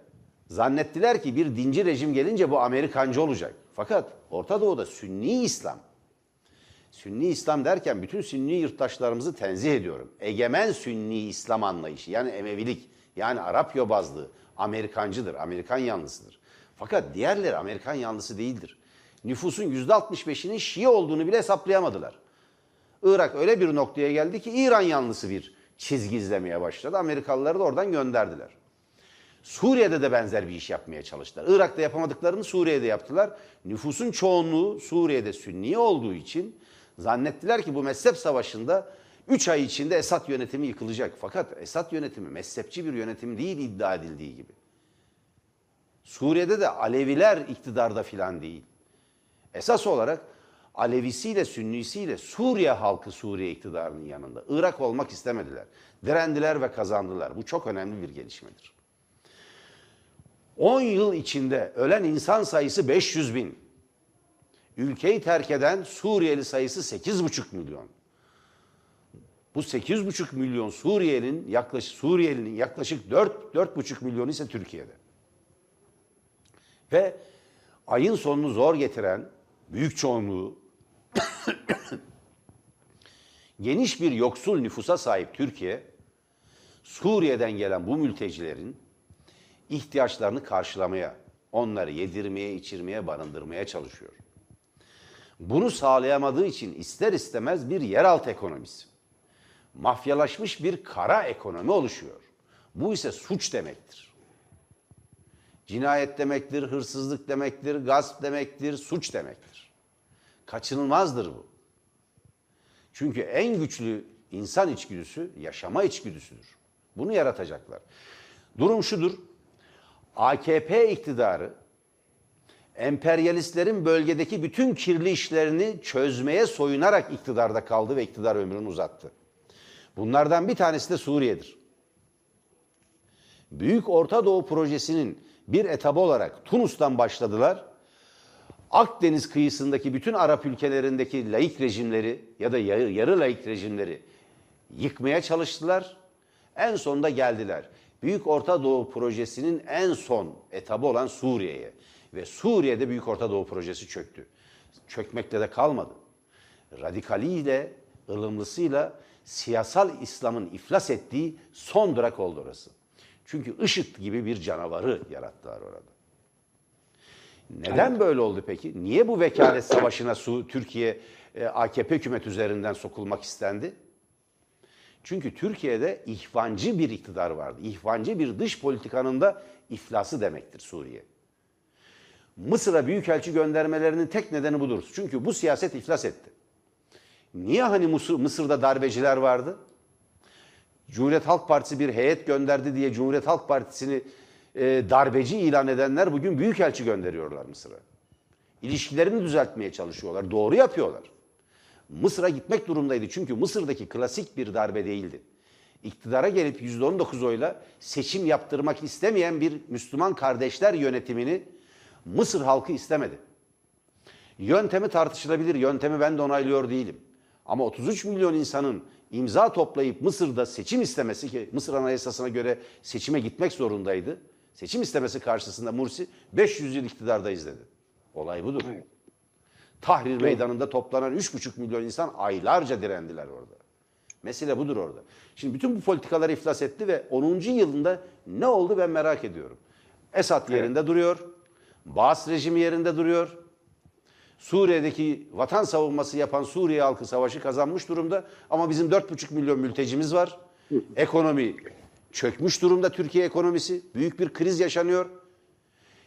zannettiler ki bir dinci rejim gelince bu Amerikancı olacak. Fakat Orta Doğu'da Sünni İslam, Sünni İslam derken bütün Sünni yurttaşlarımızı tenzih ediyorum. Egemen Sünni İslam anlayışı yani Emevilik yani Arap yobazlığı Amerikancıdır, Amerikan yanlısıdır. Fakat diğerleri Amerikan yanlısı değildir. Nüfusun %65'inin Şii olduğunu bile hesaplayamadılar. Irak öyle bir noktaya geldi ki İran yanlısı bir çizgi izlemeye başladı. Amerikalıları da oradan gönderdiler. Suriye'de de benzer bir iş yapmaya çalıştılar. Irak'ta yapamadıklarını Suriye'de yaptılar. Nüfusun çoğunluğu Suriye'de Sünni olduğu için zannettiler ki bu mezhep savaşında 3 ay içinde Esad yönetimi yıkılacak. Fakat Esad yönetimi mezhepçi bir yönetim değil iddia edildiği gibi. Suriye'de de Aleviler iktidarda filan değil. Esas olarak Alevisiyle Sünnisiyle Suriye halkı Suriye iktidarının yanında. Irak olmak istemediler. Direndiler ve kazandılar. Bu çok önemli bir gelişmedir. 10 yıl içinde ölen insan sayısı 500 bin. Ülkeyi terk eden Suriyeli sayısı 8,5 milyon. Bu 8,5 milyon Suriyelinin yaklaşık Suriyelinin yaklaşık 4 4,5 milyonu ise Türkiye'de. Ve ayın sonunu zor getiren büyük çoğunluğu geniş bir yoksul nüfusa sahip Türkiye Suriye'den gelen bu mültecilerin ihtiyaçlarını karşılamaya, onları yedirmeye, içirmeye, barındırmaya çalışıyor. Bunu sağlayamadığı için ister istemez bir yeraltı ekonomisi, mafyalaşmış bir kara ekonomi oluşuyor. Bu ise suç demektir. Cinayet demektir, hırsızlık demektir, gasp demektir, suç demektir. Kaçınılmazdır bu. Çünkü en güçlü insan içgüdüsü yaşama içgüdüsüdür. Bunu yaratacaklar. Durum şudur. AKP iktidarı emperyalistlerin bölgedeki bütün kirli işlerini çözmeye soyunarak iktidarda kaldı ve iktidar ömrünü uzattı. Bunlardan bir tanesi de Suriye'dir. Büyük Orta Doğu Projesi'nin bir etabı olarak Tunus'tan başladılar. Akdeniz kıyısındaki bütün Arap ülkelerindeki laik rejimleri ya da yarı, laik rejimleri yıkmaya çalıştılar. En sonunda geldiler. Büyük Orta Doğu Projesi'nin en son etabı olan Suriye'ye. Ve Suriye'de Büyük Orta Doğu Projesi çöktü. Çökmekle de kalmadı. Radikaliyle, ılımlısıyla siyasal İslam'ın iflas ettiği son durak oldu orası. Çünkü IŞİD gibi bir canavarı yarattılar orada. Neden böyle oldu peki? Niye bu vekalet savaşına su Türkiye e, AKP hükümet üzerinden sokulmak istendi? Çünkü Türkiye'de ihvancı bir iktidar vardı. İhvancı bir dış politikanın da iflası demektir Suriye. Mısır'a büyükelçi göndermelerinin tek nedeni budur. Çünkü bu siyaset iflas etti. Niye hani Mısır, Mısır'da darbeciler vardı? Cumhuriyet Halk Partisi bir heyet gönderdi diye Cumhuriyet Halk Partisi'ni e, darbeci ilan edenler bugün büyükelçi gönderiyorlar Mısır'a. İlişkilerini düzeltmeye çalışıyorlar. Doğru yapıyorlar. Mısır'a gitmek durumdaydı. Çünkü Mısır'daki klasik bir darbe değildi. İktidara gelip %19 oyla seçim yaptırmak istemeyen bir Müslüman kardeşler yönetimini Mısır halkı istemedi. Yöntemi tartışılabilir. Yöntemi ben de onaylıyor değilim. Ama 33 milyon insanın imza toplayıp Mısır'da seçim istemesi ki Mısır Anayasası'na göre seçime gitmek zorundaydı. Seçim istemesi karşısında Mursi 500 yıl iktidardayız dedi. Olay budur. Tahrir meydanında toplanan 3,5 milyon insan aylarca direndiler orada. Mesele budur orada. Şimdi bütün bu politikalar iflas etti ve 10. yılında ne oldu ben merak ediyorum. Esad yerinde duruyor. Baas rejimi yerinde duruyor. Suriye'deki vatan savunması yapan Suriye halkı savaşı kazanmış durumda. Ama bizim 4,5 milyon mültecimiz var. Ekonomi çökmüş durumda Türkiye ekonomisi. Büyük bir kriz yaşanıyor.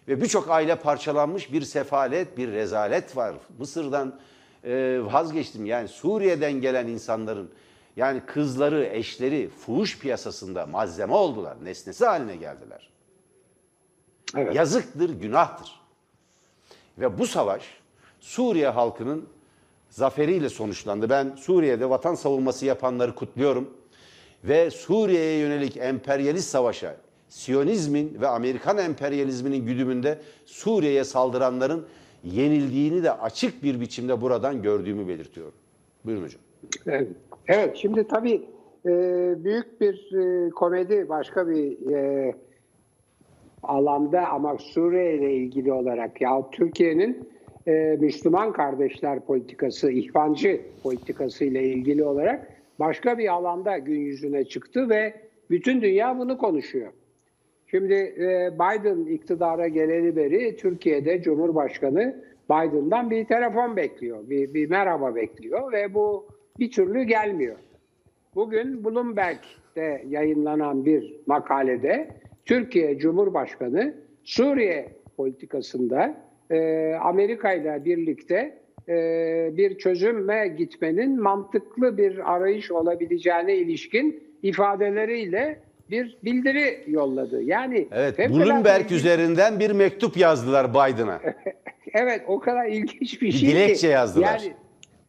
Ve birçok aile parçalanmış bir sefalet, bir rezalet var. Mısır'dan e, vazgeçtim. Yani Suriye'den gelen insanların yani kızları, eşleri fuhuş piyasasında malzeme oldular. Nesnesi haline geldiler. Evet. Yazıktır, günahtır. Ve bu savaş Suriye halkının zaferiyle sonuçlandı. Ben Suriye'de vatan savunması yapanları kutluyorum. Ve Suriye'ye yönelik emperyalist savaşa, Siyonizmin ve Amerikan emperyalizminin güdümünde Suriye'ye saldıranların yenildiğini de açık bir biçimde buradan gördüğümü belirtiyorum. Buyurun hocam. Evet, evet şimdi tabii e, büyük bir e, komedi başka bir e, alanda ama Suriye ile ilgili olarak ya Türkiye'nin Müslüman kardeşler politikası, ihvancı politikası ile ilgili olarak başka bir alanda gün yüzüne çıktı ve bütün dünya bunu konuşuyor. Şimdi e, Biden iktidara geleli beri Türkiye'de Cumhurbaşkanı Biden'dan bir telefon bekliyor, bir, bir merhaba bekliyor ve bu bir türlü gelmiyor. Bugün Bloomberg'de yayınlanan bir makalede Türkiye Cumhurbaşkanı Suriye politikasında e, Amerika ile birlikte bir çözüme gitmenin mantıklı bir arayış olabileceğine ilişkin ifadeleriyle bir bildiri yolladı. Yani Evet, Bloomberg ilginç- üzerinden bir mektup yazdılar Biden'a. Evet o kadar ilginç bir Bir şey dilekçe ki. yazdılar. Yani,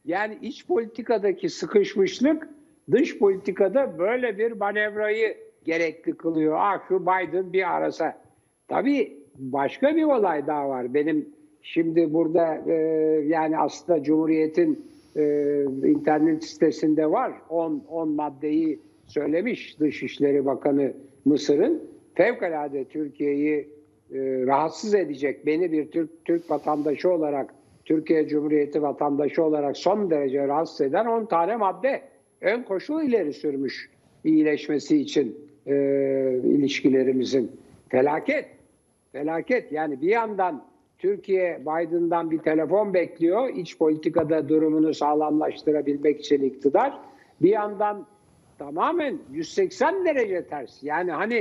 yani iç politikadaki sıkışmışlık dış politikada böyle bir manevrayı gerekli kılıyor. Ah şu Biden bir arasa. Tabii başka bir olay daha var. Benim şimdi burada e, yani aslında Cumhuriyet'in e, internet sitesinde var. 10 10 maddeyi söylemiş Dışişleri Bakanı Mısır'ın. Fevkalade Türkiye'yi e, rahatsız edecek beni bir Türk Türk vatandaşı olarak Türkiye Cumhuriyeti vatandaşı olarak son derece rahatsız eden 10 tane madde ön koşul ileri sürmüş iyileşmesi için e, ilişkilerimizin felaket felaket yani bir yandan Türkiye Biden'dan bir telefon bekliyor iç politikada durumunu sağlamlaştırabilmek için iktidar bir yandan tamamen 180 derece ters yani hani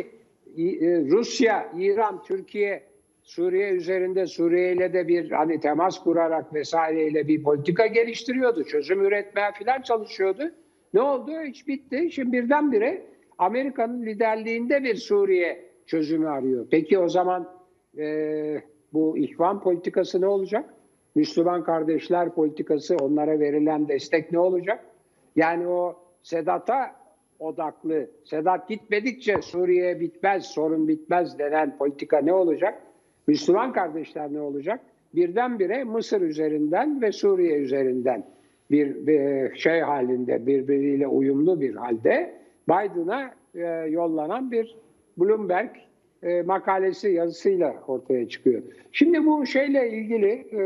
e, Rusya, İran, Türkiye, Suriye üzerinde Suriye ile de bir hani temas kurarak vesaireyle bir politika geliştiriyordu. Çözüm üretmeye falan çalışıyordu. Ne oldu? Hiç bitti. Şimdi birdenbire Amerika'nın liderliğinde bir Suriye çözümü arıyor. Peki o zaman e, bu ihvan politikası ne olacak? Müslüman kardeşler politikası, onlara verilen destek ne olacak? Yani o Sedat'a odaklı, Sedat gitmedikçe Suriye bitmez, sorun bitmez denen politika ne olacak? Müslüman kardeşler ne olacak? Birdenbire Mısır üzerinden ve Suriye üzerinden bir, bir şey halinde, birbiriyle uyumlu bir halde Biden'a e, yollanan bir Bloomberg e, makalesi yazısıyla ortaya çıkıyor. Şimdi bu şeyle ilgili e,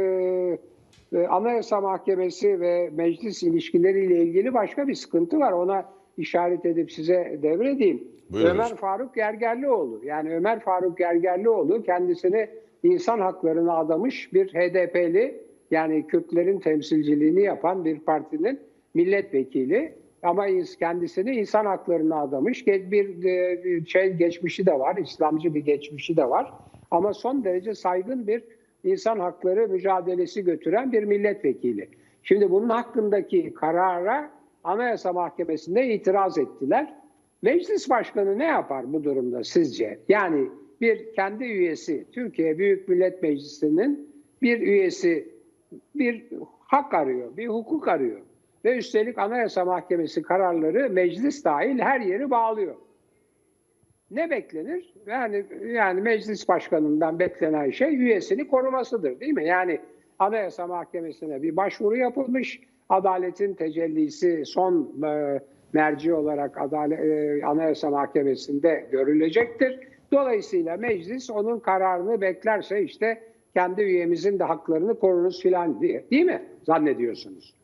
e, Anayasa Mahkemesi ve meclis ilişkileriyle ilgili başka bir sıkıntı var. Ona işaret edip size devredeyim. Buyurunuz. Ömer Faruk Gergerlioğlu. Yani Ömer Faruk Gergerlioğlu kendisini insan haklarına adamış bir HDP'li yani Kürtlerin temsilciliğini yapan bir partinin milletvekili ama kendisini insan haklarına adamış bir şey geçmişi de var, İslamcı bir geçmişi de var. Ama son derece saygın bir insan hakları mücadelesi götüren bir milletvekili. Şimdi bunun hakkındaki karara Anayasa Mahkemesi'nde itiraz ettiler. Meclis Başkanı ne yapar bu durumda sizce? Yani bir kendi üyesi, Türkiye Büyük Millet Meclisi'nin bir üyesi bir hak arıyor, bir hukuk arıyor. Ve üstelik Anayasa Mahkemesi kararları meclis dahil her yeri bağlıyor. Ne beklenir? Yani yani meclis başkanından beklenen şey üyesini korumasıdır değil mi? Yani Anayasa Mahkemesi'ne bir başvuru yapılmış. Adaletin tecellisi son e, merci olarak Adalet, e, Anayasa Mahkemesi'nde görülecektir. Dolayısıyla meclis onun kararını beklerse işte kendi üyemizin de haklarını koruruz filan diye. Değil mi? Zannediyorsunuz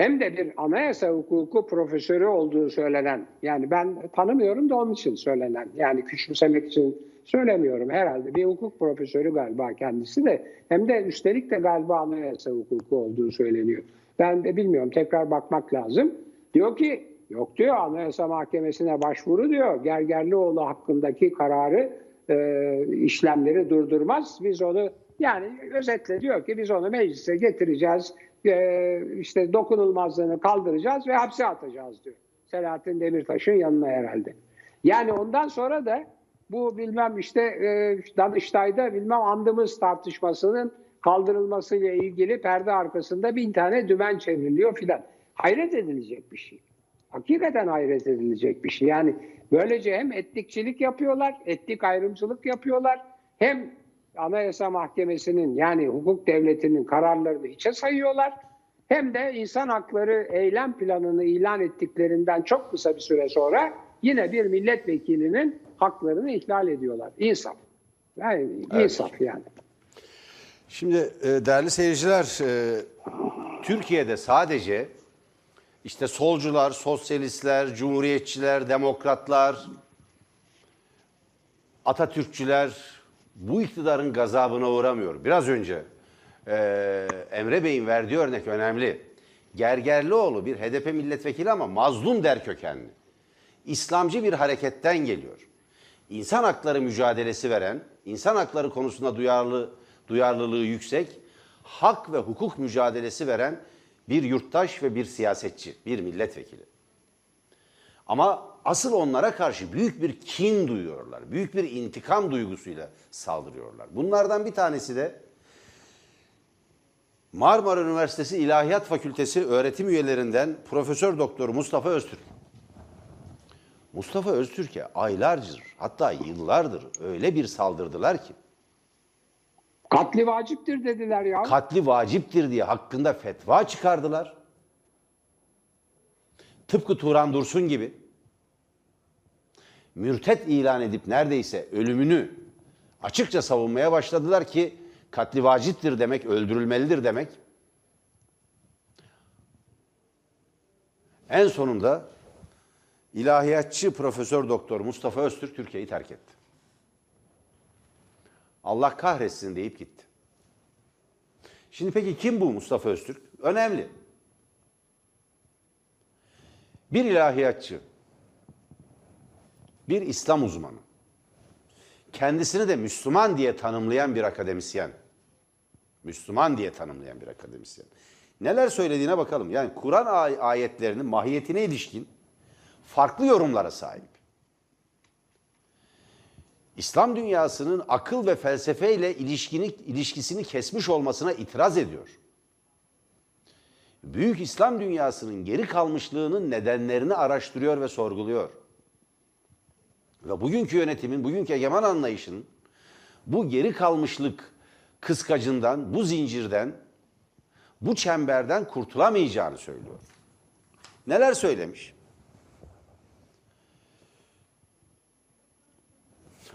hem de bir anayasa hukuku profesörü olduğu söylenen, yani ben tanımıyorum da onun için söylenen, yani küçümsemek için söylemiyorum herhalde. Bir hukuk profesörü galiba kendisi de, hem de üstelik de galiba anayasa hukuku olduğu söyleniyor. Ben de bilmiyorum, tekrar bakmak lazım. Diyor ki, yok diyor anayasa mahkemesine başvuru diyor, Gergerlioğlu hakkındaki kararı, e, işlemleri durdurmaz. Biz onu, yani özetle diyor ki biz onu meclise getireceğiz, e, işte dokunulmazlığını kaldıracağız ve hapse atacağız diyor. Selahattin Demirtaş'ın yanına herhalde. Yani ondan sonra da bu bilmem işte e, Danıştay'da bilmem andımız tartışmasının kaldırılmasıyla ilgili perde arkasında bin tane dümen çevriliyor filan. Hayret edilecek bir şey. Hakikaten hayret edilecek bir şey. Yani böylece hem etnikçilik yapıyorlar, etnik ayrımcılık yapıyorlar. Hem Anayasa Mahkemesi'nin yani hukuk devletinin kararlarını hiçe sayıyorlar. Hem de insan hakları eylem planını ilan ettiklerinden çok kısa bir süre sonra yine bir milletvekilinin haklarını ihlal ediyorlar. İnsaf. Yani insaf yani. Şimdi e, değerli seyirciler, e, Türkiye'de sadece işte solcular, sosyalistler, cumhuriyetçiler, demokratlar, Atatürkçüler bu iktidarın gazabına uğramıyor. Biraz önce e, Emre Bey'in verdiği örnek önemli. Gergerlioğlu bir HDP milletvekili ama mazlum der kökenli. İslamcı bir hareketten geliyor. İnsan hakları mücadelesi veren, insan hakları konusunda duyarlı duyarlılığı yüksek, hak ve hukuk mücadelesi veren bir yurttaş ve bir siyasetçi, bir milletvekili. Ama asıl onlara karşı büyük bir kin duyuyorlar. Büyük bir intikam duygusuyla saldırıyorlar. Bunlardan bir tanesi de Marmara Üniversitesi İlahiyat Fakültesi öğretim üyelerinden Profesör Doktor Mustafa Öztürk. Mustafa Öztürk'e aylardır hatta yıllardır öyle bir saldırdılar ki Katli vaciptir dediler ya. katli vaciptir diye hakkında fetva çıkardılar. Tıpkı Turan Dursun gibi mürtet ilan edip neredeyse ölümünü açıkça savunmaya başladılar ki katli vaciptir demek, öldürülmelidir demek. En sonunda ilahiyatçı Profesör Doktor Mustafa Öztürk Türkiye'yi terk etti. Allah kahretsin deyip gitti. Şimdi peki kim bu Mustafa Öztürk? Önemli. Bir ilahiyatçı, bir İslam uzmanı, kendisini de Müslüman diye tanımlayan bir akademisyen, Müslüman diye tanımlayan bir akademisyen. Neler söylediğine bakalım. Yani Kur'an ay- ayetlerinin mahiyetine ilişkin farklı yorumlara sahip. İslam dünyasının akıl ve felsefeyle ilişkini, ilişkisini kesmiş olmasına itiraz ediyor. Büyük İslam dünyasının geri kalmışlığının nedenlerini araştırıyor ve sorguluyor. Ve bugünkü yönetimin, bugünkü egemen anlayışının bu geri kalmışlık kıskacından, bu zincirden, bu çemberden kurtulamayacağını söylüyor. Neler söylemiş?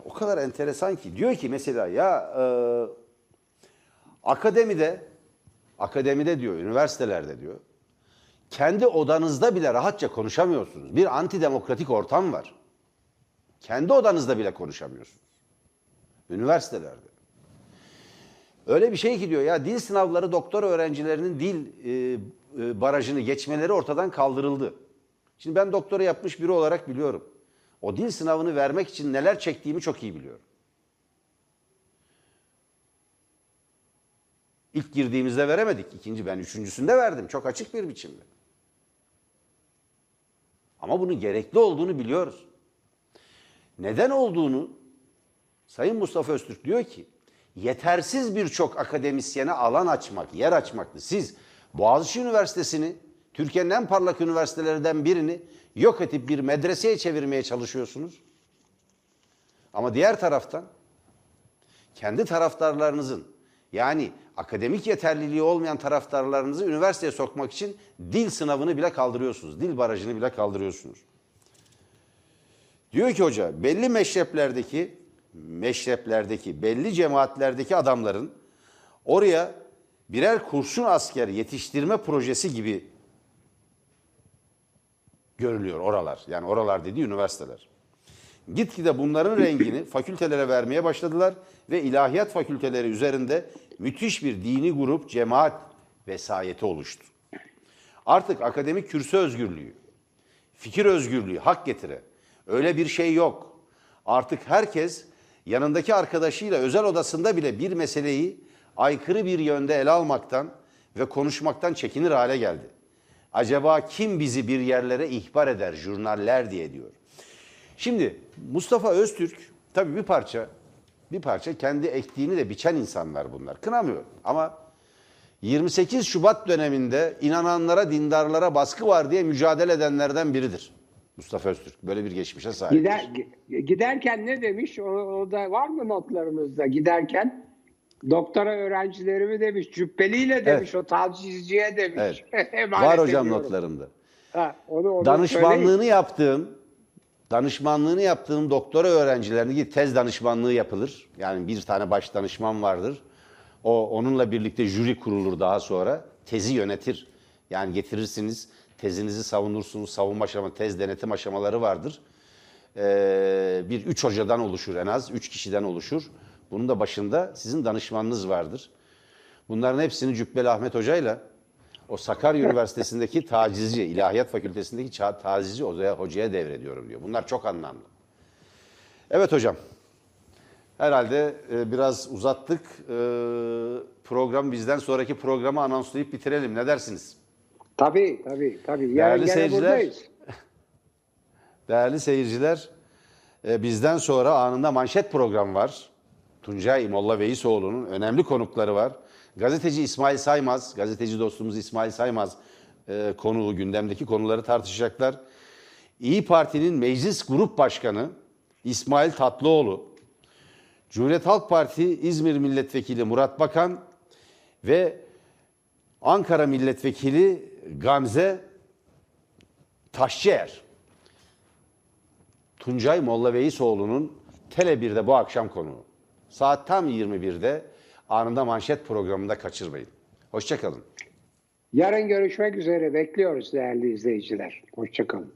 o kadar enteresan ki diyor ki mesela ya e, akademide akademide diyor üniversitelerde diyor kendi odanızda bile rahatça konuşamıyorsunuz. Bir antidemokratik ortam var. Kendi odanızda bile konuşamıyorsunuz. Üniversitelerde. Öyle bir şey ki diyor ya dil sınavları doktor öğrencilerinin dil e, e, barajını geçmeleri ortadan kaldırıldı. Şimdi ben doktora yapmış biri olarak biliyorum. O dil sınavını vermek için neler çektiğimi çok iyi biliyorum. İlk girdiğimizde veremedik. İkinci ben üçüncüsünde verdim. Çok açık bir biçimde. Ama bunun gerekli olduğunu biliyoruz. Neden olduğunu Sayın Mustafa Öztürk diyor ki yetersiz birçok akademisyene alan açmak, yer açmaktı. Siz Boğaziçi Üniversitesi'ni, Türkiye'nin en parlak üniversitelerinden birini yok edip bir medreseye çevirmeye çalışıyorsunuz. Ama diğer taraftan kendi taraftarlarınızın yani akademik yeterliliği olmayan taraftarlarınızı üniversiteye sokmak için dil sınavını bile kaldırıyorsunuz. Dil barajını bile kaldırıyorsunuz. Diyor ki hoca belli meşreplerdeki meşreplerdeki belli cemaatlerdeki adamların oraya birer kurşun asker yetiştirme projesi gibi görülüyor oralar. Yani oralar dediği üniversiteler. Gitgide bunların rengini fakültelere vermeye başladılar ve ilahiyat fakülteleri üzerinde müthiş bir dini grup, cemaat vesayeti oluştu. Artık akademik kürsü özgürlüğü, fikir özgürlüğü, hak getire. Öyle bir şey yok. Artık herkes yanındaki arkadaşıyla özel odasında bile bir meseleyi aykırı bir yönde ele almaktan ve konuşmaktan çekinir hale geldi. Acaba kim bizi bir yerlere ihbar eder jurnaller diye diyor. Şimdi Mustafa Öztürk tabii bir parça bir parça kendi ektiğini de biçen insanlar bunlar. Kınamıyor ama 28 Şubat döneminde inananlara, dindarlara baskı var diye mücadele edenlerden biridir. Mustafa Öztürk böyle bir geçmişe sahip. Gider, giderken ne demiş? O, o da var mı notlarımızda? Giderken doktora öğrencilerimi demiş, cübbeliyle demiş, o tavsizciye demiş. Evet. Var hocam ediyorum. notlarımda. Ha, onu, onu söyleyin. Danışmanlığını yaptığım, danışmanlığını yaptığım doktora öğrencilerine ki tez danışmanlığı yapılır. Yani bir tane baş danışman vardır. O onunla birlikte jüri kurulur daha sonra. Tezi yönetir. Yani getirirsiniz, tezinizi savunursunuz. Savunma aşama, tez denetim aşamaları vardır. Ee, bir üç hocadan oluşur en az, üç kişiden oluşur. Bunun da başında sizin danışmanınız vardır. Bunların hepsini Cübbeli Ahmet Hoca'yla o Sakarya Üniversitesi'ndeki tacizci, İlahiyat Fakültesi'ndeki tacizci hocaya, hocaya devrediyorum diyor. Bunlar çok anlamlı. Evet hocam. Herhalde e, biraz uzattık. E, program bizden sonraki programı anonslayıp bitirelim. Ne dersiniz? Tabii tabii. tabii. Yarın Değerli seyirciler, buradayız. Değerli seyirciler, e, bizden sonra anında manşet programı var. Tuncay Molla Veysoğlu'nun önemli konukları var. Gazeteci İsmail Saymaz, gazeteci dostumuz İsmail Saymaz e, konuğu gündemdeki konuları tartışacaklar. İyi Parti'nin meclis grup başkanı İsmail Tatlıoğlu, Cumhuriyet Halk Parti İzmir Milletvekili Murat Bakan ve Ankara Milletvekili Gamze Taşçıer. Tuncay Molla Veysoğlu'nun Tele 1'de bu akşam konuğu. Saat tam 21'de anında manşet programında kaçırmayın. Hoşçakalın. Yarın görüşmek üzere bekliyoruz değerli izleyiciler. Hoşçakalın.